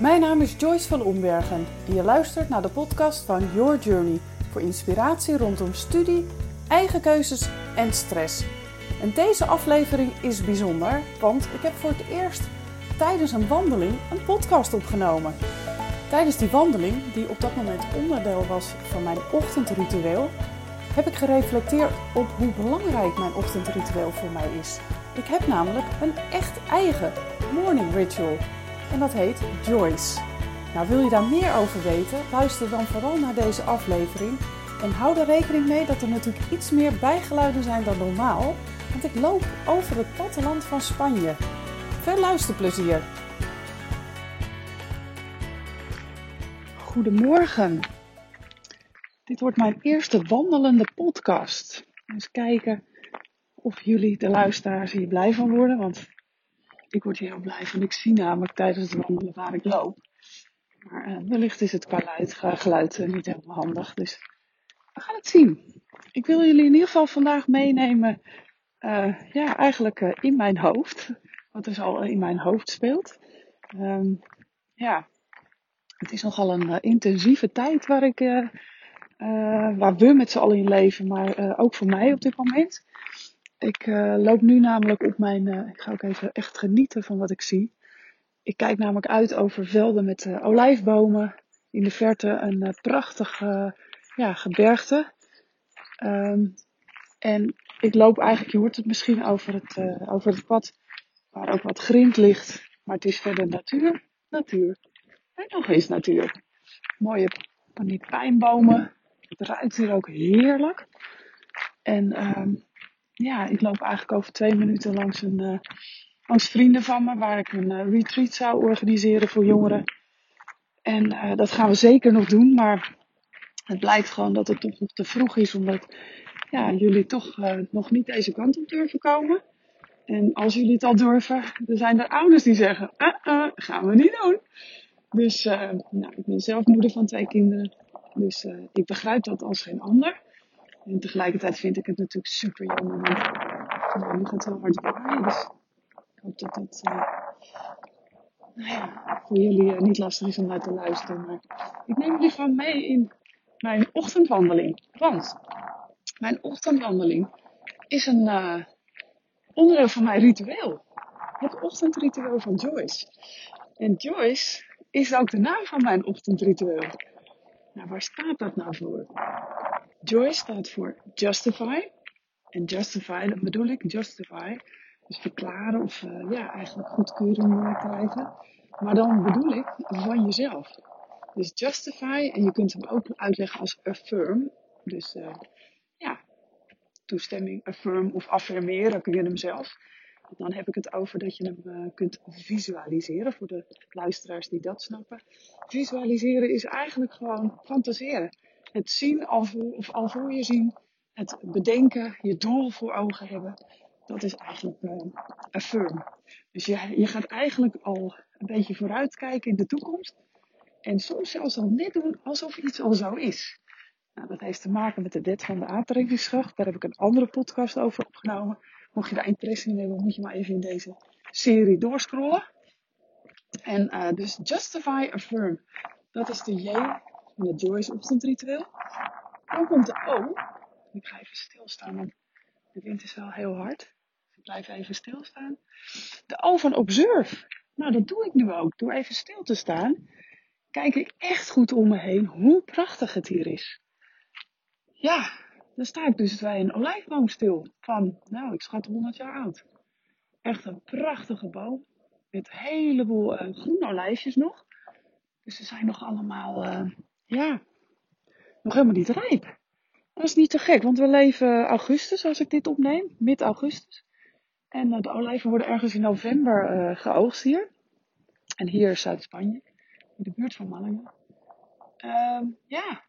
Mijn naam is Joyce van Ombergen en je luistert naar de podcast van Your Journey voor inspiratie rondom studie, eigen keuzes en stress. En deze aflevering is bijzonder, want ik heb voor het eerst tijdens een wandeling een podcast opgenomen. Tijdens die wandeling, die op dat moment onderdeel was van mijn ochtendritueel, heb ik gereflecteerd op hoe belangrijk mijn ochtendritueel voor mij is. Ik heb namelijk een echt eigen morning ritual en dat heet Joyce. Nou, wil je daar meer over weten? Luister dan vooral naar deze aflevering en hou er rekening mee dat er natuurlijk iets meer bijgeluiden zijn dan normaal, want ik loop over het platteland van Spanje. Veel luisterplezier! Goedemorgen. Dit wordt mijn eerste wandelende podcast. Eens kijken of jullie, de luisteraars, hier blij van worden. Want ik word hier heel blij van. Ik zie namelijk tijdens het wandelen waar ik loop. Maar uh, wellicht is het qua geluid, geluid uh, niet helemaal handig. Dus we gaan het zien. Ik wil jullie in ieder geval vandaag meenemen. Ja, eigenlijk in mijn hoofd. Wat dus al in mijn hoofd speelt. Um, ja, het is nogal een intensieve tijd waar, ik, waar we met z'n allen in leven, maar ook voor mij op dit moment. Ik loop nu namelijk op mijn. ik ga ook even echt genieten van wat ik zie. Ik kijk namelijk uit over velden met olijfbomen. In de verte een prachtig ja, gebergte. Um, en ik loop eigenlijk, je hoort het misschien over het, over het pad, waar ook wat grind ligt. Maar het is verder natuur. Natuur. En nog eens natuur. Mooie van pijnbomen. Het ruikt hier ook heerlijk. En um, ja, ik loop eigenlijk over twee minuten langs, een, uh, langs vrienden van me. Waar ik een uh, retreat zou organiseren voor jongeren. En uh, dat gaan we zeker nog doen. Maar het blijkt gewoon dat het toch nog te vroeg is. Omdat ja, jullie toch nog niet deze kant op durven komen. En als jullie het al durven, dan zijn er ouders die zeggen: gaan we niet doen. Dus nou, ik ben zelf moeder van twee kinderen. Dus ik begrijp dat als geen ander. En tegelijkertijd vind ik het natuurlijk super jammer. Want gaat heel hard waaien. Dus ik hoop dat dat uh, nou voor jullie niet lastig is om naar te luisteren. Maar ik neem jullie gewoon mee in mijn ochtendwandeling. Want mijn ochtendwandeling is een onderdeel van mijn ritueel. Het ochtendritueel van Joyce. En Joyce is ook de naam van mijn ochtendritueel. Nou, waar staat dat nou voor? Joy staat voor justify. En justify, dat bedoel ik, justify. Dus verklaren of uh, ja, eigenlijk goedkeuring krijgen. Maar dan bedoel ik van jezelf. Dus justify, en je kunt hem ook uitleggen als affirm. Dus uh, ja, toestemming, affirm of affirmeren kun je hem zelf. Dan heb ik het over dat je hem uh, kunt visualiseren. Voor de luisteraars die dat snappen. Visualiseren is eigenlijk gewoon fantaseren. Het zien al of al voor je zien. Het bedenken, je doel voor ogen hebben. Dat is eigenlijk affirm. Dus je, je gaat eigenlijk al een beetje vooruitkijken in de toekomst. En soms zelfs al net doen alsof iets al zo is. Nou, dat heeft te maken met de wet van de aantrekkingskracht. Daar heb ik een andere podcast over opgenomen. Mocht je daar interesse in hebben, moet je maar even in deze serie doorscrollen. En uh, dus Justify Affirm. Dat is de J van het Joyce ochtendritueel. Dan komt de O. Ik ga even stilstaan, want de wind is wel heel hard. Dus ik blijf even stilstaan. De O van Observe. Nou, dat doe ik nu ook. Door even stil te staan, kijk ik echt goed om me heen hoe prachtig het hier is. Ja, dan sta ik dus bij een olijfboom stil. Van, nou, ik schat 100 jaar oud. Echt een prachtige boom. Met een heleboel uh, groene olijfjes nog. Dus ze zijn nog allemaal, uh, ja, nog helemaal niet rijp. Dat is niet te gek, want we leven augustus als ik dit opneem. Mid-augustus. En uh, de olijven worden ergens in november geoogst hier. En hier Zuid-Spanje. In de buurt van Malaga. Ehm, ja,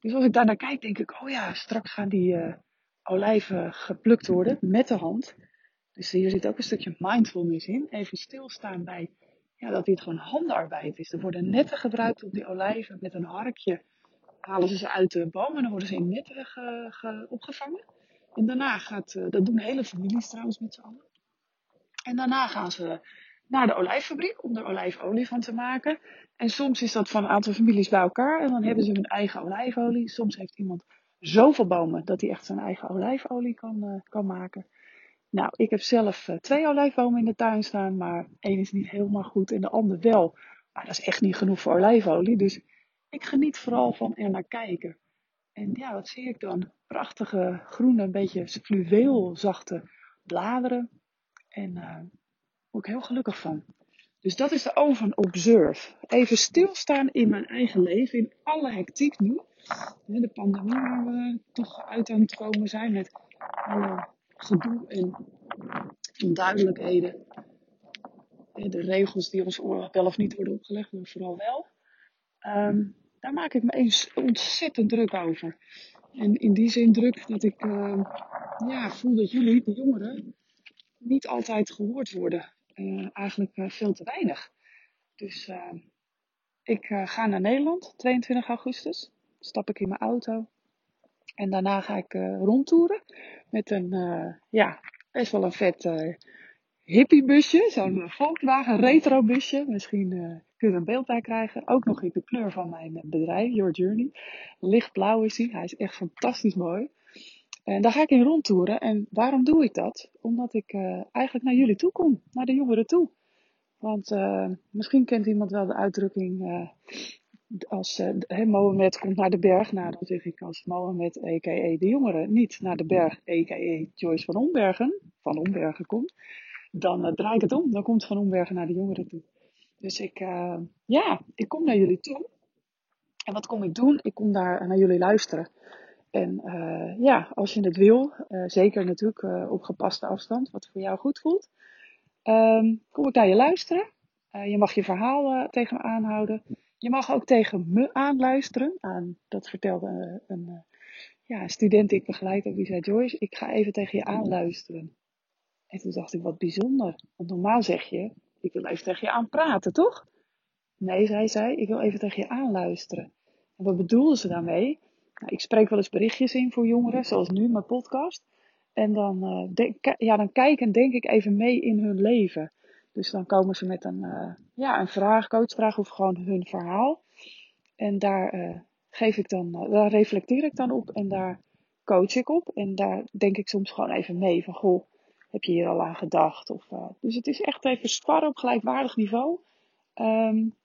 dus als ik daar naar kijk, denk ik, oh ja, straks gaan die uh, olijven geplukt worden met de hand. Dus hier zit ook een stukje mindfulness in. Even stilstaan bij ja, dat dit gewoon handenarbeid is. Er worden netten gebruikt op die olijven met een harkje. Halen ze ze uit de boom en dan worden ze in netten ge, ge, opgevangen. En daarna gaat, uh, dat doen hele families trouwens met z'n allen. En daarna gaan ze naar de olijffabriek om er olijfolie van te maken. En soms is dat van een aantal families bij elkaar en dan hebben ze hun eigen olijfolie. Soms heeft iemand zoveel bomen dat hij echt zijn eigen olijfolie kan, uh, kan maken. Nou, ik heb zelf uh, twee olijfbomen in de tuin staan, maar één is niet helemaal goed en de ander wel. Maar dat is echt niet genoeg voor olijfolie. Dus ik geniet vooral van er naar kijken. En ja, wat zie ik dan? Prachtige groene, een beetje fluweelzachte bladeren. En uh, daar word ik heel gelukkig van. Dus dat is de oven observe. Even stilstaan in mijn eigen leven, in alle hectiek nu. De pandemie waar we toch uit aan het komen zijn met alle gedoe en onduidelijkheden. De regels die ons wel of niet worden opgelegd, maar vooral wel. Um, daar maak ik me eens ontzettend druk over. En in die zin druk dat ik uh, ja, voel dat jullie, de jongeren, niet altijd gehoord worden. Uh, eigenlijk uh, veel te weinig. Dus ik ga naar Nederland, 22 augustus. Stap ik in mijn auto. En daarna ga ik rondtoeren met een, ja, best wel een vet hippiebusje. Zo'n Volkswagen retro busje. Misschien kun je er een beeld bij krijgen. Ook nog in de kleur van mijn bedrijf, Your Journey. Lichtblauw is hij. Hij is echt fantastisch mooi. En daar ga ik in rondtoeren. En waarom doe ik dat? Omdat ik uh, eigenlijk naar jullie toe kom. Naar de jongeren toe. Want uh, misschien kent iemand wel de uitdrukking... Uh, als uh, Mohammed komt naar de berg. Nou, dan zeg ik als Mohammed, a.k.a. de jongeren, niet naar de berg, a.k.a. Joyce van Ombergen, van Ombergen komt. Dan draai ik het om. Dan komt Van Ombergen naar de jongeren toe. Dus ik, uh, ja, ik kom naar jullie toe. En wat kom ik doen? Ik kom daar naar jullie luisteren. En ja, als je het wil, zeker natuurlijk op gepaste afstand, wat voor jou goed voelt, um, kom ik naar je luisteren. je mag je verhaal tegen me aanhouden. Je mag ook tegen me aanluisteren. Aan, dat vertelde een ja, student die ik begeleid ook, die zei: Joyce, ik ga even tegen je aanluisteren. En toen dacht ik: wat bijzonder. Want normaal zeg je: ik wil even tegen je aan praten, toch? Nee, zei zij, ik wil even tegen je aanluisteren. En wat bedoelde ze daarmee? Nou, ik spreek wel eens berichtjes in voor jongeren, zoals nu mijn podcast. En dan, uh, ja, dan kijk en denk ik even mee in hun leven. Dus dan komen ze met een, uh, ja, een vraag, coachvraag of gewoon hun verhaal. En daar uh, geef ik dan, daar reflecteer ik dan op en daar coach ik op. En daar denk ik soms gewoon even mee van, goh, heb je hier al aan gedacht? Of, dus het is echt even sparren op gelijkwaardig niveau. Um,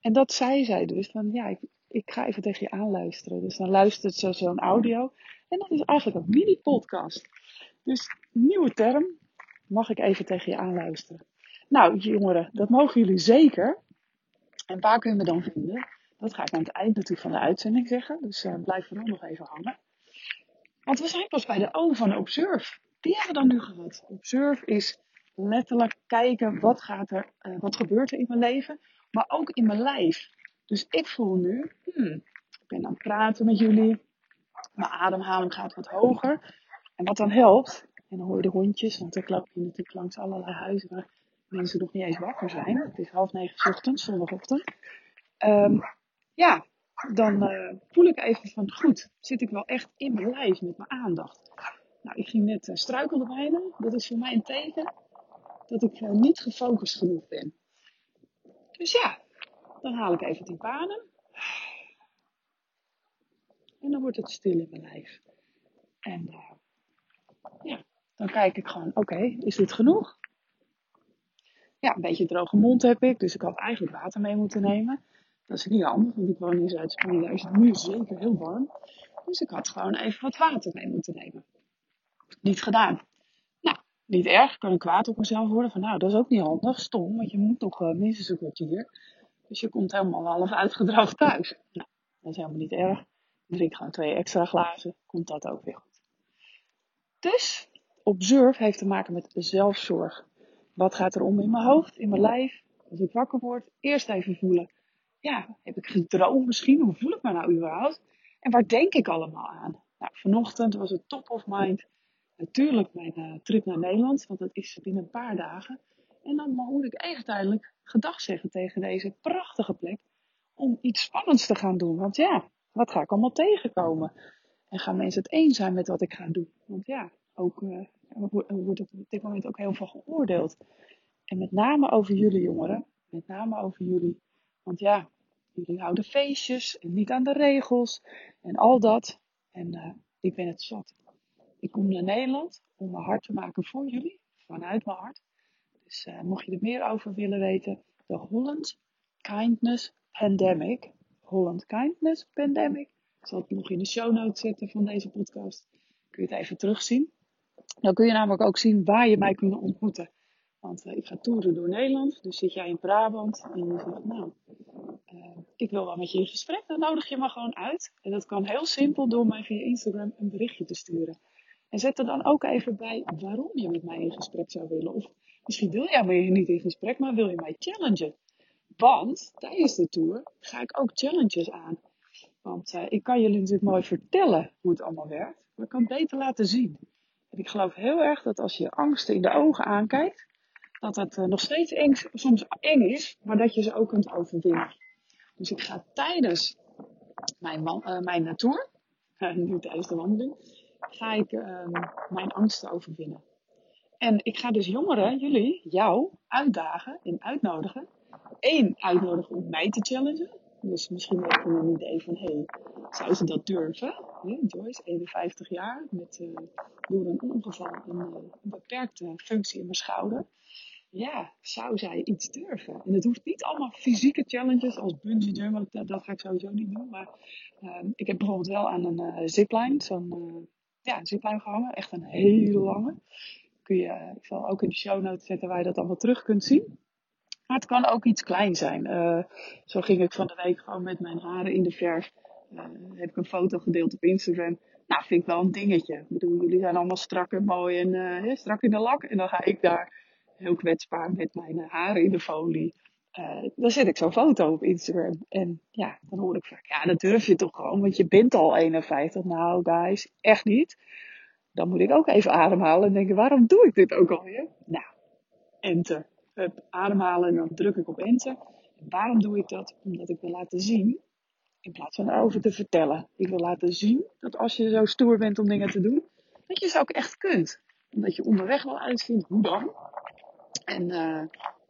en dat zei zij dus. Van ja, ik, ik ga even tegen je aanluisteren. Dus dan luistert ze zo'n audio. En dat is eigenlijk een mini-podcast. Dus nieuwe term. Mag ik even tegen je aanluisteren? Nou, jongeren, dat mogen jullie zeker. En waar kun je me dan vinden? Dat ga ik aan het eind natuurlijk van de uitzending zeggen. Dus uh, blijf vooral nog even hangen. Want we zijn pas bij de O van Observe die hebben we dan nu gehad. Observe is letterlijk kijken wat gaat er, uh, wat gebeurt er in mijn leven, maar ook in mijn lijf. Dus ik voel nu, hmm, ik ben aan het praten met jullie, mijn ademhaling gaat wat hoger. En wat dan helpt, en dan hoor je de hondjes, want ik loop hier natuurlijk langs allerlei huizen mensen nog niet eens wakker zijn. Het is half negen ochtends, zondagochtend. Um, ja, dan uh, voel ik even van goed, zit ik wel echt in mijn lijf met mijn aandacht. Nou, ik ging net uh, struikelde bijna. Dat is voor mij een teken dat ik uh, niet gefocust genoeg ben. Dus ja, dan haal ik even die panen. En dan wordt het stil in mijn lijf. En ja, dan kijk ik gewoon, oké, is dit genoeg? Ja, een beetje droge mond heb ik, dus ik had eigenlijk water mee moeten nemen. Dat is niet handig, want ik woon in Zuid-Spanje, daar is het nu zeker heel warm. Dus ik had gewoon even wat water mee moeten nemen. Niet gedaan. Nou, niet erg. Kan ik kwaad op mezelf worden. Van nou, dat is ook niet handig. Stom, want je moet toch uh, minstens een kwartier. Dus je komt helemaal half uitgedroogd thuis. Nou, dat is helemaal niet erg. Drink gewoon twee extra glazen. Komt dat ook weer goed. Dus, observe heeft te maken met zelfzorg. Wat gaat er om in mijn hoofd, in mijn lijf? Als ik wakker word, eerst even voelen. Ja, heb ik gedroomd misschien? Hoe voel ik me nou überhaupt? En waar denk ik allemaal aan? Nou, vanochtend was het top of mind natuurlijk mijn uh, trip naar Nederland, want dat is binnen een paar dagen. En dan moet ik even tijdelijk gedag zeggen tegen deze prachtige plek om iets spannends te gaan doen. Want ja, wat ga ik allemaal tegenkomen? En gaan mensen het eens zijn met wat ik ga doen? Want ja, ook uh, wordt op dit moment ook heel veel geoordeeld. En met name over jullie jongeren. Met name over jullie. Want ja, jullie houden feestjes en niet aan de regels en al dat. En uh, ik ben het zat. Ik kom naar Nederland om mijn hart te maken voor jullie. Vanuit mijn hart. Dus uh, mocht je er meer over willen weten. De Holland Kindness Pandemic. Holland Kindness Pandemic. Ik zal het nog in de show notes zetten van deze podcast. Kun je het even terugzien. Dan kun je namelijk ook zien waar je mij kunt ontmoeten. Want uh, ik ga toeren door Nederland. Dus zit jij in Brabant en je zegt, nou, uh, ik wil wel met je in gesprek. Dan nodig je me gewoon uit. En dat kan heel simpel door mij via Instagram een berichtje te sturen. En zet er dan ook even bij waarom je met mij in gesprek zou willen. Of misschien wil jij mij niet in gesprek, maar wil je mij challengen. Want tijdens de tour ga ik ook challenges aan. Want uh, ik kan jullie natuurlijk mooi vertellen hoe het allemaal werkt. Maar ik kan het beter laten zien. En ik geloof heel erg dat als je angsten in de ogen aankijkt, dat het uh, nog steeds eng, soms eng is, maar dat je ze ook kunt overwinnen. Dus ik ga tijdens mijn, uh, mijn tour, nu tijdens de wandeling, ga ik ehm, mijn angsten overwinnen. En ik ga dus jongeren, jullie, jou, uitdagen en uitnodigen. Eén, uitnodigen om mij te challengen. Dus misschien je een idee van, hé, hey, zou ze dat durven? Joyce, 51 jaar, met uh, door een ongeval een, een beperkte functie in mijn schouder. Ja, zou zij iets durven? En het hoeft niet allemaal fysieke challenges als bungee jump, dat, dat ga ik sowieso niet doen. Maar uh, ik heb bijvoorbeeld wel aan een uh, zipline, zo'n ja, zipline gehangen, echt een hele lange. Kun je, ik zal ook in de show notes zetten waar je dat allemaal terug kunt zien. Maar het kan ook iets klein zijn. Uh, zo ging ik van de week gewoon met mijn haren in de verf. Uh, heb ik een foto gedeeld op Instagram. Nou, vind ik wel een dingetje. Ik bedoel, jullie zijn allemaal strak en mooi en uh, strak in de lak. En dan ga ik daar heel kwetsbaar met mijn haren in de folie. dan zet ik zo'n foto op Instagram. En ja, dan hoor ik vaak, ja, dat durf je toch gewoon, want je bent al 51. Nou, guys, echt niet. Dan moet ik ook even ademhalen en denken, waarom doe ik dit ook alweer? Nou, enter ademhalen en dan druk ik op enter. En waarom doe ik dat? Omdat ik wil laten zien, in plaats van erover te vertellen. Ik wil laten zien dat als je zo stoer bent om dingen te doen, dat je ze ook echt kunt. Omdat je onderweg wel uitvindt hoe dan. En uh,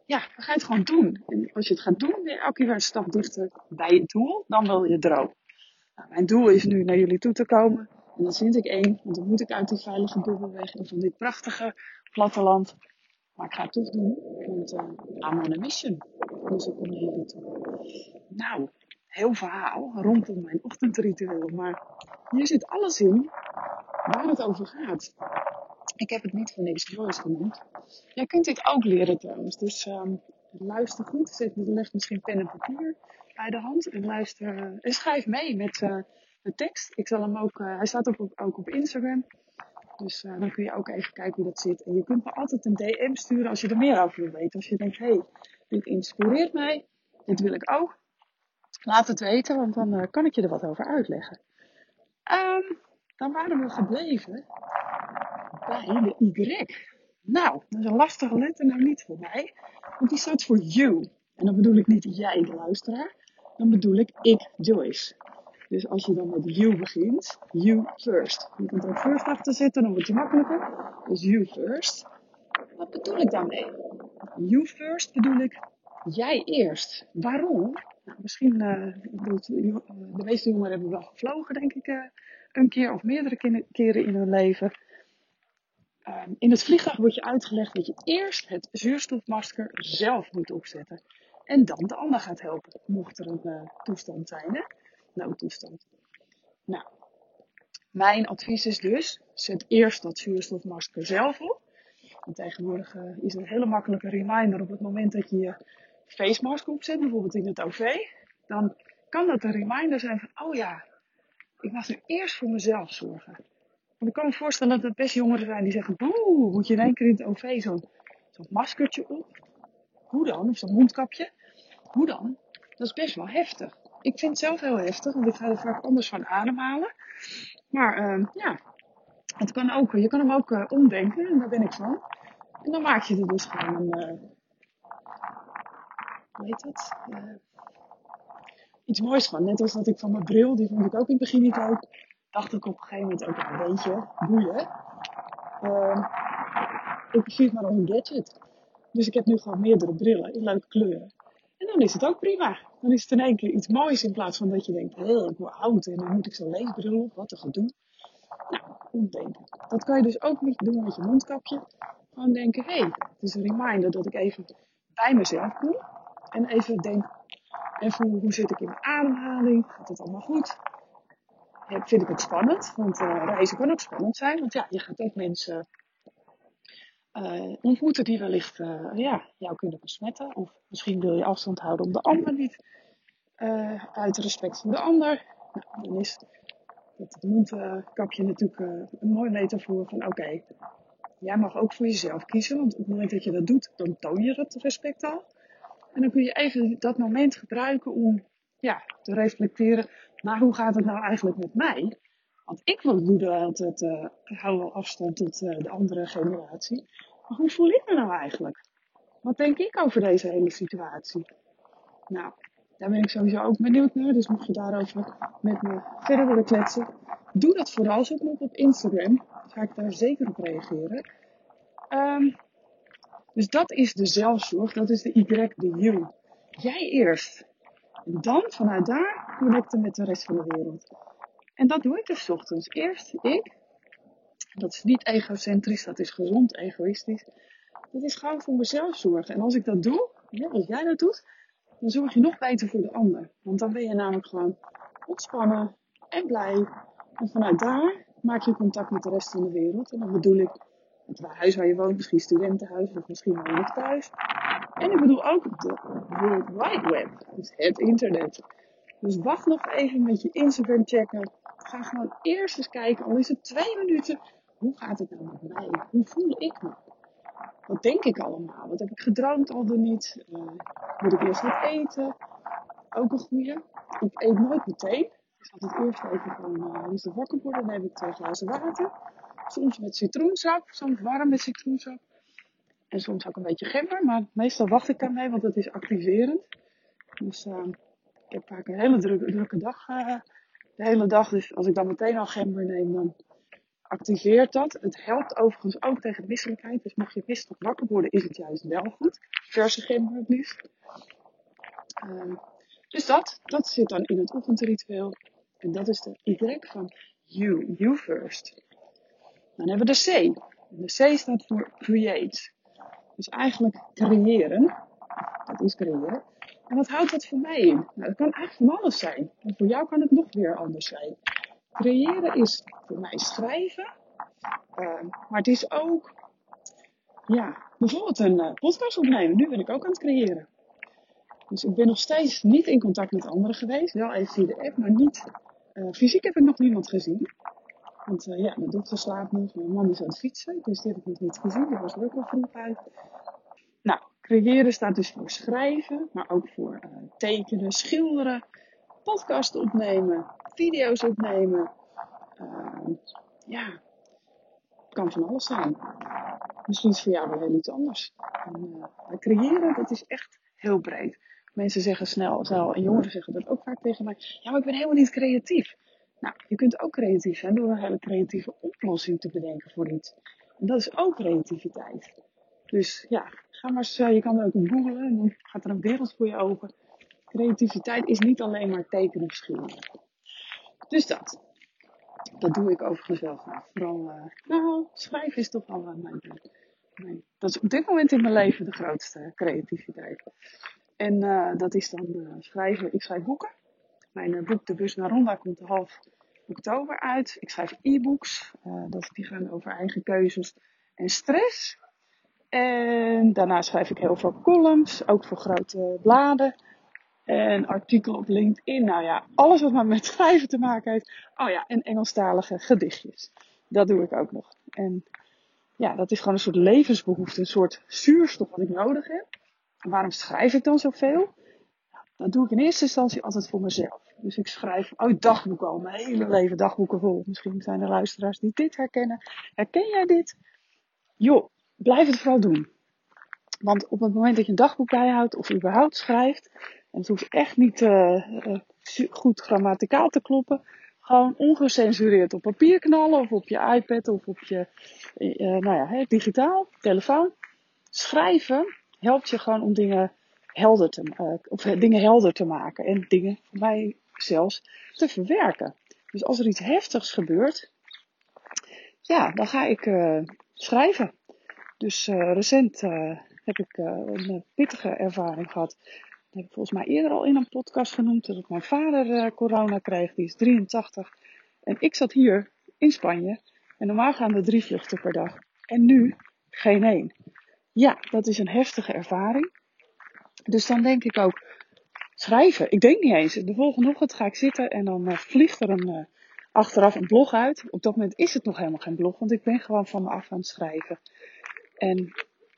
ja, ga je het gewoon doen. En als je het gaat doen, ben je elke keer een stap dichter bij je doel. Dan wil je droom. Nou, mijn doel is nu naar jullie toe te komen. En dan vind ik één, want dan moet ik uit die veilige bubbel weg en van dit prachtige platteland. Maar ik ga het toch doen, want uh, I'm mission. Dus ik kom jullie toe. Nou, heel verhaal rondom mijn ochtendritueel. Maar hier zit alles in waar het over gaat. Ik heb het niet voor niks Joyce genoemd. Jij kunt dit ook leren trouwens. Dus um, luister goed. Zet, leg misschien pen en papier bij de hand. En, luister, uh, en schrijf mee met uh, de tekst. Ik zal hem ook, hij staat ook op, ook op Instagram. Dus uh, dan kun je ook even kijken hoe dat zit. En je kunt me altijd een DM sturen als je er meer over wil weten. Als je denkt, hé, hey, dit inspireert mij. Dit wil ik ook. Laat het weten, want dan uh, kan ik je er wat over uitleggen. Um, dan waren we gebleven bij de Y. Nou, dat is een lastige letter, nou niet voor mij. Want die staat voor you. En dan bedoel ik niet jij, de luisteraar. Dan bedoel ik ik, Joyce. Dus als je dan met you begint, you first. Je kunt er first achter zetten, dan wordt het makkelijker. Dus you first. Wat bedoel ik daarmee? You first bedoel ik jij eerst. Waarom? Nou, misschien, uh, de meeste jongeren hebben wel gevlogen, denk ik, uh, een keer of meerdere keren in hun leven. Um, in het vliegtuig wordt je uitgelegd dat je eerst het zuurstofmasker zelf moet opzetten. En dan de ander gaat helpen, mocht er een toestand zijn. Hè? Noodtoestand. Nou, mijn advies is dus, zet eerst dat zuurstofmasker zelf op. Want tegenwoordig uh, is een hele makkelijke reminder op het moment dat je je face mask opzet, bijvoorbeeld in het OV. Dan kan dat een reminder zijn van, oh ja, ik mag nu eerst voor mezelf zorgen. Want ik kan me voorstellen dat er best jongeren zijn die zeggen, boe, moet je in één keer in het OV zo'n zo maskertje op? Hoe dan? Of zo'n mondkapje? Hoe dan? Dat is best wel heftig ik vind het zelf heel heftig, want ik ga er vaak anders van ademhalen. Maar uh, ja, het kan ook, je kan hem ook uh, omdenken en daar ben ik van. En dan maak je er dus gewoon een, uh, hoe heet dat? Uh, iets moois van. Net als dat ik van mijn bril, die vond ik ook in het begin niet leuk. Dacht ik op een gegeven moment ook een beetje boeien. Uh, ik het maar als een gadget. Dus ik heb nu gewoon meerdere brillen in leuke kleuren. Dan is het ook prima. Dan is het in één keer iets moois in plaats van dat je denkt, hé, ik word oud en dan moet ik zo'n leesbril op, wat een gedoe. Nou, omdenken. Dat kan je dus ook niet doen met je mondkapje. Gewoon denken, hé, hey, het is een reminder dat ik even bij mezelf kom. En even denk, en voel hoe zit ik in mijn ademhaling, gaat het allemaal goed? Vind ik het spannend, want uh, reizen kan ook spannend zijn. Want ja, je gaat ook mensen uh, ontmoeten die wellicht uh, ja, jou kunnen besmetten. Of misschien wil je afstand houden om de ander niet. Uh, uit respect voor de ander. Nou, dan is het mondkapje natuurlijk een mooi metafoor van oké, jij mag ook voor jezelf kiezen. Want op het moment dat je dat doet, dan toon je dat respect al. En dan kun je even dat moment gebruiken om ja, te reflecteren. Maar hoe gaat het nou eigenlijk met mij? Want ik wil doen altijd, uh, hou afstand tot de andere generatie. Hoe voel ik me nou eigenlijk? Wat denk ik over deze hele situatie? Nou, daar ben ik sowieso ook benieuwd naar. Dus mocht je daarover met me verder willen kletsen, doe dat vooral. Zoek me op op Instagram. Ga ik daar zeker op reageren. Um, dus dat is de zelfzorg. Dat is de Y, de you. Jij eerst. En dan vanuit daar connecten met de rest van de wereld. En dat doe ik dus ochtends. Eerst ik. Dat is niet egocentrisch, dat is gezond egoïstisch. Dat is gewoon voor mezelf zorgen. En als ik dat doe, als jij dat doet, dan zorg je nog beter voor de ander. Want dan ben je namelijk gewoon ontspannen en blij. En vanuit daar maak je contact met de rest van de wereld. En dan bedoel ik het huis waar je woont, misschien studentenhuis of misschien woon je thuis. En ik bedoel ook de World Wide Web, dus het internet. Dus wacht nog even met je Instagram checken. Ga gewoon eerst eens kijken, al is het twee minuten. Hoe gaat het nou met mij? Hoe voel ik me? Wat denk ik allemaal? Wat heb ik gedroomd al dan niet? Uh, moet ik eerst wat eten? Ook een goede. Ik eet nooit meteen. Ik zal het eerst even van uh, wakker worden. Dan heb ik twee glazen water. Soms met citroensap, soms warm met citroensap. En soms ook een beetje gember, maar meestal wacht ik daarmee, want het is activerend. Dus uh, ik heb vaak een hele drukke, drukke dag uh, de hele dag. Dus als ik dan meteen al gember neem, dan activeert dat. Het helpt overigens ook tegen misselijkheid. Dus mocht je misselijk wakker worden, is het juist wel goed. Verse gember het dus dat, dat zit dan in het ochtendritueel. En dat is de Y van you, you first. Dan hebben we de C. De C staat voor create. Dus eigenlijk creëren. Dat is creëren. En wat houdt dat voor mij in? Nou, dat kan eigenlijk van alles zijn. En voor jou kan het nog weer anders zijn. Creëren is voor mij schrijven. Uh, maar het is ook, ja, bijvoorbeeld een uh, podcast opnemen. Nu ben ik ook aan het creëren. Dus ik ben nog steeds niet in contact met anderen geweest. Wel even via de app, maar niet uh, fysiek heb ik nog niemand gezien. Want uh, ja, mijn dochter slaapt nog, mijn man is aan het fietsen, dus die heb ik nog niet gezien. Die was er ook al vroeg uit. Nou, creëren staat dus voor schrijven, maar ook voor tekenen, schilderen, podcast opnemen, video's opnemen. Uh, ja, kan van alles zijn. Misschien is voor jou wel heel iets anders. En, creëren, dat is echt heel breed. Mensen zeggen snel, snel, en jongeren zeggen dat ook vaak tegen mij. Ja, maar ik ben helemaal niet creatief. Nou, je kunt ook creatief zijn door een hele creatieve oplossing te bedenken voor iets. En dat is ook creativiteit. Dus ja, ga maar eens, je kan ook op googlen en dan gaat er een wereld voor je open. Creativiteit is niet alleen maar tekenen of. Dus dat. Dat doe ik overigens wel graag. Vooral, uh, nou, schrijven is toch wel mijn, mijn, Dat is op dit moment in mijn leven de grootste creativiteit. En uh, dat is dan uh, schrijven. Ik schrijf boeken. Mijn boek De Bus naar Ronda komt half oktober uit. Ik schrijf e-books. Dat, die gaan over eigen keuzes en stress. En daarna schrijf ik heel veel columns, ook voor grote bladen. En artikelen op LinkedIn. Nou ja, alles wat maar met schrijven te maken heeft. Oh ja, en Engelstalige gedichtjes. Dat doe ik ook nog. En ja, dat is gewoon een soort levensbehoefte, een soort zuurstof wat ik nodig heb. Waarom schrijf ik dan zoveel? Dat doe ik in eerste instantie altijd voor mezelf. Dus ik schrijf uit dagboeken al, mijn hele leven dagboeken vol. Misschien zijn er luisteraars die dit herkennen. Herken jij dit? Joh, blijf het vooral doen. Want op het moment dat je een dagboek bijhoudt of überhaupt schrijft, en het hoeft echt niet uh, uh, goed grammaticaal te kloppen, gewoon ongecensureerd op papier knallen of op je iPad of op je, uh, nou ja, digitaal, telefoon. Schrijven helpt je gewoon om dingen helder te, of dingen helder te maken. En dingen, voor mij zelfs, te verwerken. Dus als er iets heftigs gebeurt, ja, dan ga ik schrijven. Dus recent heb ik een pittige ervaring gehad. Heb ik volgens mij eerder al in een podcast genoemd. Dat mijn vader corona kreeg. Die is 83. En ik zat hier in Spanje. En normaal gaan er drie vluchten per dag. En nu geen één. Ja, dat is een heftige ervaring. Dus dan denk ik ook, schrijven. Ik denk niet eens. De volgende ochtend ga ik zitten en dan uh, vliegt er een, uh, achteraf een blog uit. Op dat moment is het nog helemaal geen blog, want ik ben gewoon van me af aan het schrijven. En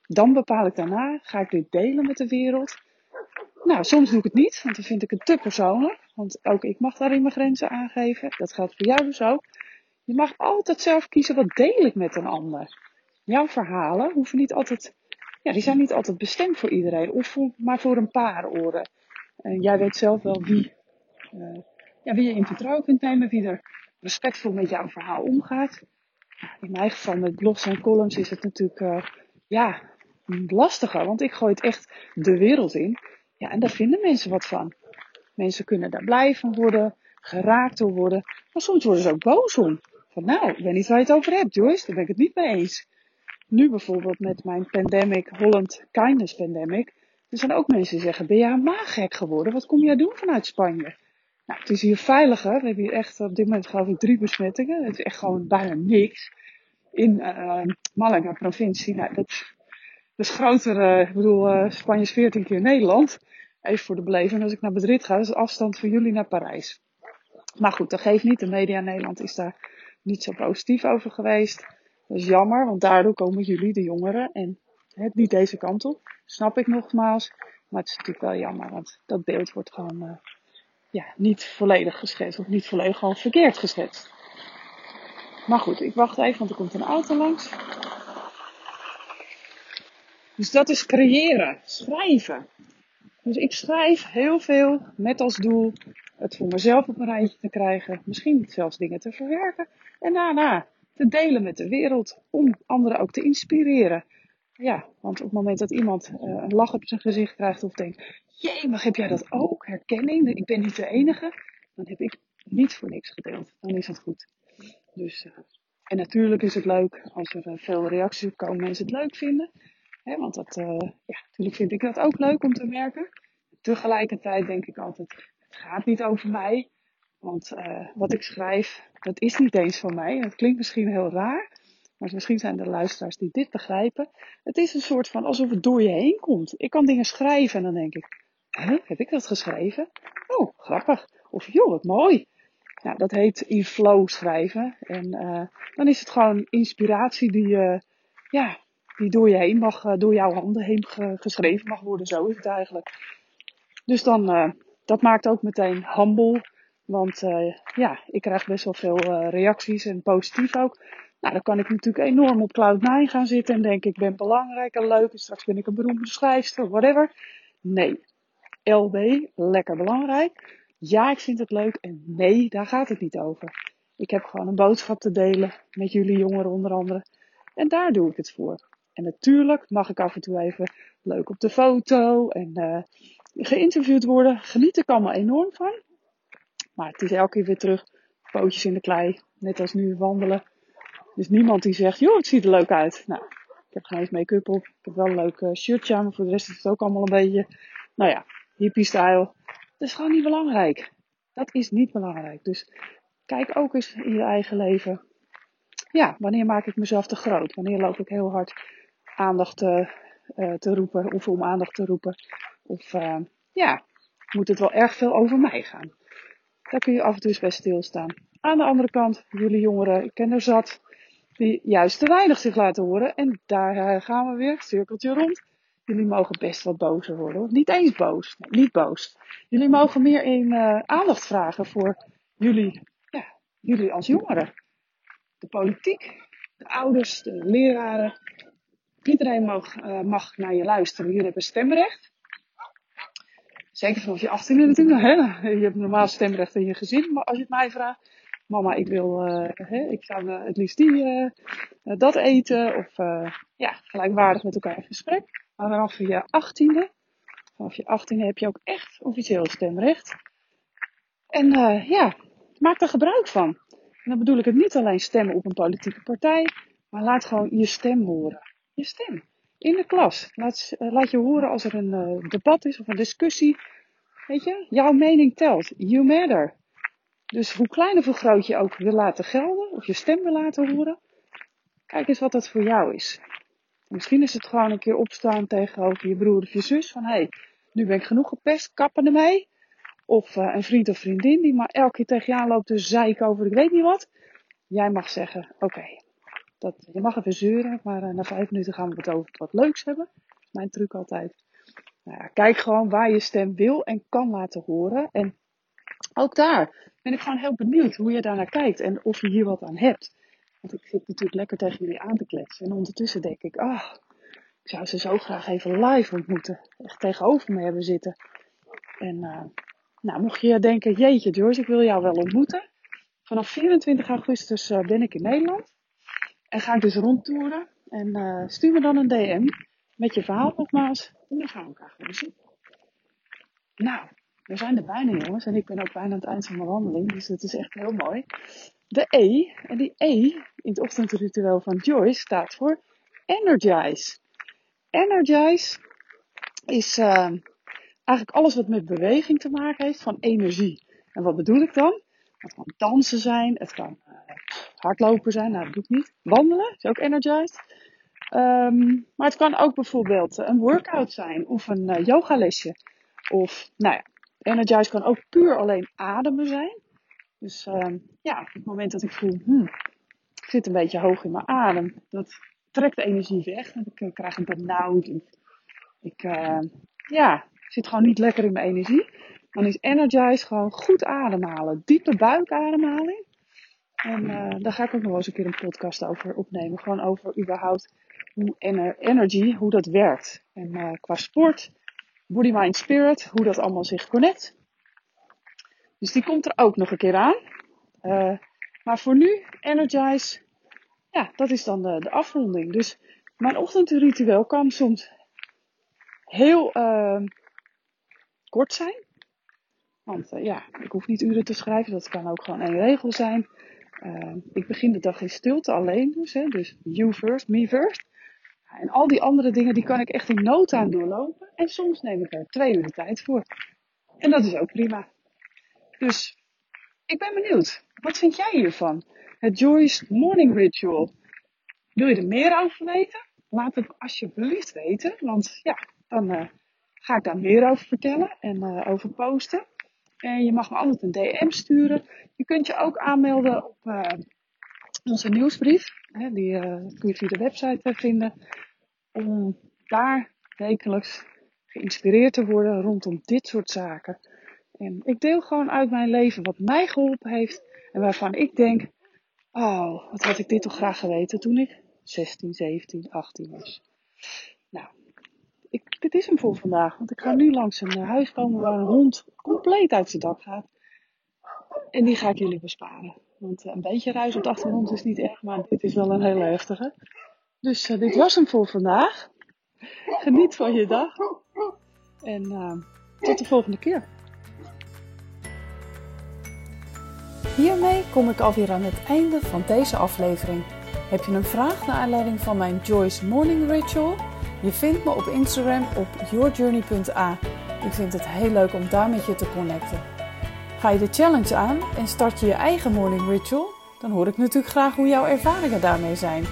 dan bepaal ik daarna, ga ik dit delen met de wereld? Nou, soms doe ik het niet, want dan vind ik het te persoonlijk. Want ook ik mag daarin mijn grenzen aangeven. Dat geldt voor jou dus ook. Je mag altijd zelf kiezen wat deel ik met een ander. Jouw verhalen hoeven niet altijd, ja, die zijn niet altijd bestemd voor iedereen, of voor, maar voor een paar oren. En jij weet zelf wel wie, uh, ja, wie je in vertrouwen kunt nemen, wie er respectvol met jouw verhaal omgaat. In mijn geval met blogs en columns is het natuurlijk, uh, ja, lastiger, want ik gooi het echt de wereld in. Ja, en daar vinden mensen wat van. Mensen kunnen daar blij van worden, geraakt door worden, maar soms worden ze ook boos om. Van nou, ik weet niet waar je het over hebt, Joyce, daar ben ik het niet mee eens. Nu bijvoorbeeld met mijn pandemic, Holland Kindness Pandemic. Er zijn ook mensen die zeggen, ben je helemaal gek geworden? Wat kom jij doen vanuit Spanje? Nou, het is hier veiliger. We hebben hier echt op dit moment geloof ik drie besmettingen. Het is echt gewoon bijna niks. In uh, Malaga provincie. Nou, dat, is groter. Uh, ik bedoel, uh, Spanje is 14 keer Nederland. Even voor de beleving. Als ik naar Madrid ga, is de afstand van jullie naar Parijs. Maar goed, dat geeft niet. De media in Nederland is daar niet zo positief over geweest. Dat is jammer, want daardoor komen jullie, de jongeren, en niet deze kant op. Snap ik nogmaals. Maar het is natuurlijk wel jammer, want dat beeld wordt gewoon uh, ja, niet volledig geschetst. Of niet volledig gewoon verkeerd geschetst. Maar goed, ik wacht even, want er komt een auto langs. Dus dat is creëren, schrijven. Dus ik schrijf heel veel met als doel het voor mezelf op een rijtje te krijgen. Misschien zelfs dingen te verwerken. En daarna te delen met de wereld. Om anderen ook te inspireren. Ja, want op het moment dat iemand uh, een lach op zijn gezicht krijgt of denkt: Jee, maar heb jij dat ook? Herkenning, ik ben niet de enige. Dan heb ik niet voor niks gedeeld. Dan is het goed. Dus, uh, en natuurlijk is het leuk als er uh, veel reacties op komen, mensen het leuk vinden. Want dat, ja, natuurlijk vind ik dat ook leuk om te merken. Tegelijkertijd denk ik altijd: het gaat niet over mij. Want uh, wat ik schrijf, dat is niet eens van mij. Het klinkt misschien heel raar. Maar misschien zijn er luisteraars die dit begrijpen. Het is een soort van alsof het door je heen komt. Ik kan dingen schrijven en dan denk ik, heb ik dat geschreven? Oh, grappig. Of joh, wat mooi. Nou, dat heet in flow schrijven. En uh, dan is het gewoon inspiratie die, uh, ja, die door je heen mag, door jouw handen heen geschreven mag worden. Zo is het eigenlijk. Dus dan, dat maakt ook meteen humble want uh, ja, ik krijg best wel veel reacties en positief ook. Nou, dan kan ik natuurlijk enorm op Cloud9 gaan zitten en denken ik ben belangrijk en leuk en straks ben ik een beroemde schrijfster, whatever. Nee, LB, lekker belangrijk. Ja, ik vind het leuk en nee, daar gaat het niet over. Ik heb gewoon een boodschap te delen met jullie jongeren onder andere. En daar doe ik het voor. En natuurlijk mag ik af en toe even leuk op de foto en uh, geïnterviewd worden. Geniet ik allemaal enorm van. Maar het is elke keer weer terug, pootjes in de klei, net als nu wandelen. Dus niemand die zegt, joh, het ziet er leuk uit. Nou, ik heb geen eens make-up op. Ik heb wel een leuk uh, shirtje aan, maar voor de rest is het ook allemaal een beetje, nou ja, hippie-style. Dat is gewoon niet belangrijk. Dat is niet belangrijk. Dus kijk ook eens in je eigen leven. Ja, wanneer maak ik mezelf te groot? Wanneer loop ik heel hard aandacht te, uh, te roepen of om aandacht te roepen? Of uh, ja, moet het wel erg veel over mij gaan? Daar kun je af en toe eens bij stilstaan. Aan de andere kant, jullie jongeren, ik ken er zat, die juist te weinig zich laten horen. En daar eh, gaan we weer, cirkeltje rond. Jullie mogen best wat bozer worden. Niet eens boos, niet boos. Jullie mogen meer in aandacht vragen voor jullie, ja, jullie als jongeren. De politiek, de ouders, de leraren. Iedereen mag, uh, mag naar je luisteren. Jullie hebben stemrecht. Zeker vanaf je 18 natuurlijk. Hè? Je hebt normaal stemrecht in je gezin. Maar als je het mij vraagt. Mama, ik wil, uh, hè, ik zou het liefst die, dat eten. Of ja, gelijkwaardig met elkaar in gesprek. Maar vanaf je achttiende, vanaf je achttiende heb je ook echt officieel stemrecht. En ja, maak er gebruik van. En dan bedoel ik het niet alleen stemmen op een politieke partij, maar laat gewoon je stem horen. Je stem. In de klas. Laat, uh, laat je horen als er een uh, debat is of een discussie. Weet je, jouw mening telt. You matter. Dus hoe klein of hoe groot je ook wil laten gelden, of je stem wil laten horen, kijk eens wat dat voor jou is. Misschien is het gewoon een keer opstaan tegenover je broer of je zus. Van hé, hey, nu ben ik genoeg gepest, kappen ermee. Of uh, een vriend of vriendin die maar elke keer tegen je aanloopt te zeiken over ik weet niet wat. Jij mag zeggen, oké, je mag even zeuren, maar uh, na vijf minuten gaan we het over wat leuks hebben. Dat mijn truc altijd. Nou ja, kijk gewoon waar je stem wil en kan laten horen. En ook daar ben ik gewoon heel benieuwd hoe je daar naar kijkt en of je hier wat aan hebt. Want ik zit natuurlijk lekker tegen jullie aan te kletsen. En ondertussen denk ik, ah, ik zou ze zo graag even live ontmoeten. Echt tegenover me hebben zitten. En uh, nou, mocht je denken, jeetje Joyce, ik wil jou wel ontmoeten. Vanaf 24 augustus uh, ben ik in Nederland. En ga ik dus rondtoeren. En uh, stuur me dan een DM met je verhaal nogmaals. En dan gaan we elkaar gewoon zien. Nou, we zijn er bijna jongens. En ik ben ook bijna aan het eind van mijn wandeling. Dus dat is echt heel mooi. De E, en die E in het ochtendritueel van Joyce staat voor Energize. Energize is uh, eigenlijk alles wat met beweging te maken heeft, van energie. En wat bedoel ik dan? Het kan dansen zijn, het kan uh, hardlopen zijn, nou dat doe ik niet. Wandelen is ook energized. Um, maar het kan ook bijvoorbeeld een workout zijn of een uh, yogalesje. Of, nou ja, energize kan ook puur alleen ademen zijn. Dus uh, ja, op het moment dat ik voel, hmm, ik zit een beetje hoog in mijn adem, dat trekt de energie weg. En ik krijg een benauwd. Ik, uh, ja, zit gewoon niet lekker in mijn energie. Dan is Energize gewoon goed ademhalen. Diepe buikademhaling. En uh, daar ga ik ook nog eens een keer een podcast over opnemen. Gewoon over überhaupt hoe ener energy, hoe dat werkt. En uh, qua sport, body, mind, spirit, hoe dat allemaal zich connect. Dus die komt er ook nog een keer aan. Uh, maar voor nu, Energize, ja, dat is dan de, de afronding. Dus mijn ochtendritueel kan soms heel uh, kort zijn. Want ja, ik hoef niet uren te schrijven, dat kan ook gewoon één regel zijn. Uh, ik begin de dag in stilte alleen dus, hè, dus you first, me first. En al die andere dingen, die kan ik echt in no time doorlopen. En soms neem ik er twee uur de tijd voor. En dat is ook prima. Dus ik ben benieuwd. Wat vind jij hiervan? Het Joyce Morning Ritual. Wil je er meer over weten? Laat het alsjeblieft weten. Want ja, dan uh, ga ik daar meer over vertellen en uh, over posten. En je mag me altijd een DM sturen. Je kunt je ook aanmelden op uh, onze nieuwsbrief. Hè, die kun je via de website vinden. Om daar wekelijks geïnspireerd te worden rondom dit soort zaken. En ik deel gewoon uit mijn leven wat mij geholpen heeft. En waarvan ik denk, oh, wat had ik dit toch graag geweten toen ik 16, 17, 18 was. Ik, dit is hem voor vandaag. Want ik ga nu langs een huis komen waar een hond compleet uit zijn dak gaat. En die ga ik jullie besparen. Want een beetje ruis op de achtergrond is niet erg, maar dit is wel een hele heftige. Dus uh, dit was hem voor vandaag. Geniet van je dag. En uh, tot de volgende keer. Hiermee kom ik alweer aan het einde van deze aflevering. Heb je een vraag naar aanleiding van mijn Joyce Morning Ritual? Je vindt me op Instagram op yourjourney.a. Ik vind het heel leuk om daar met je te connecten. Ga je de challenge aan en start je je eigen morning ritual? Dan hoor ik natuurlijk graag hoe jouw ervaringen daarmee zijn.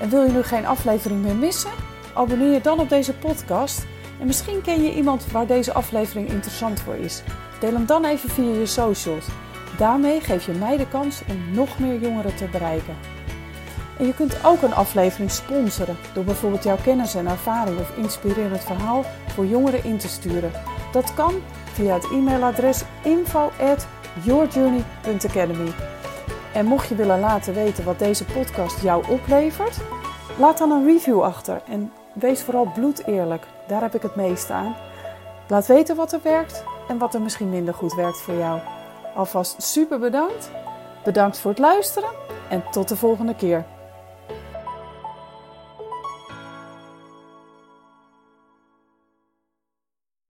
En wil je nu geen aflevering meer missen? Abonneer je dan op deze podcast. En misschien ken je iemand waar deze aflevering interessant voor is. Deel hem dan even via je socials. Daarmee geef je mij de kans om nog meer jongeren te bereiken. En je kunt ook een aflevering sponsoren door bijvoorbeeld jouw kennis en ervaring of inspirerend verhaal voor jongeren in te sturen. Dat kan via het e-mailadres info@yourjourney.academy. En mocht je willen laten weten wat deze podcast jou oplevert, laat dan een review achter en wees vooral bloedeerlijk. Daar heb ik het meeste aan. Laat weten wat er werkt en wat er misschien minder goed werkt voor jou. Alvast super bedankt. Bedankt voor het luisteren en tot de volgende keer.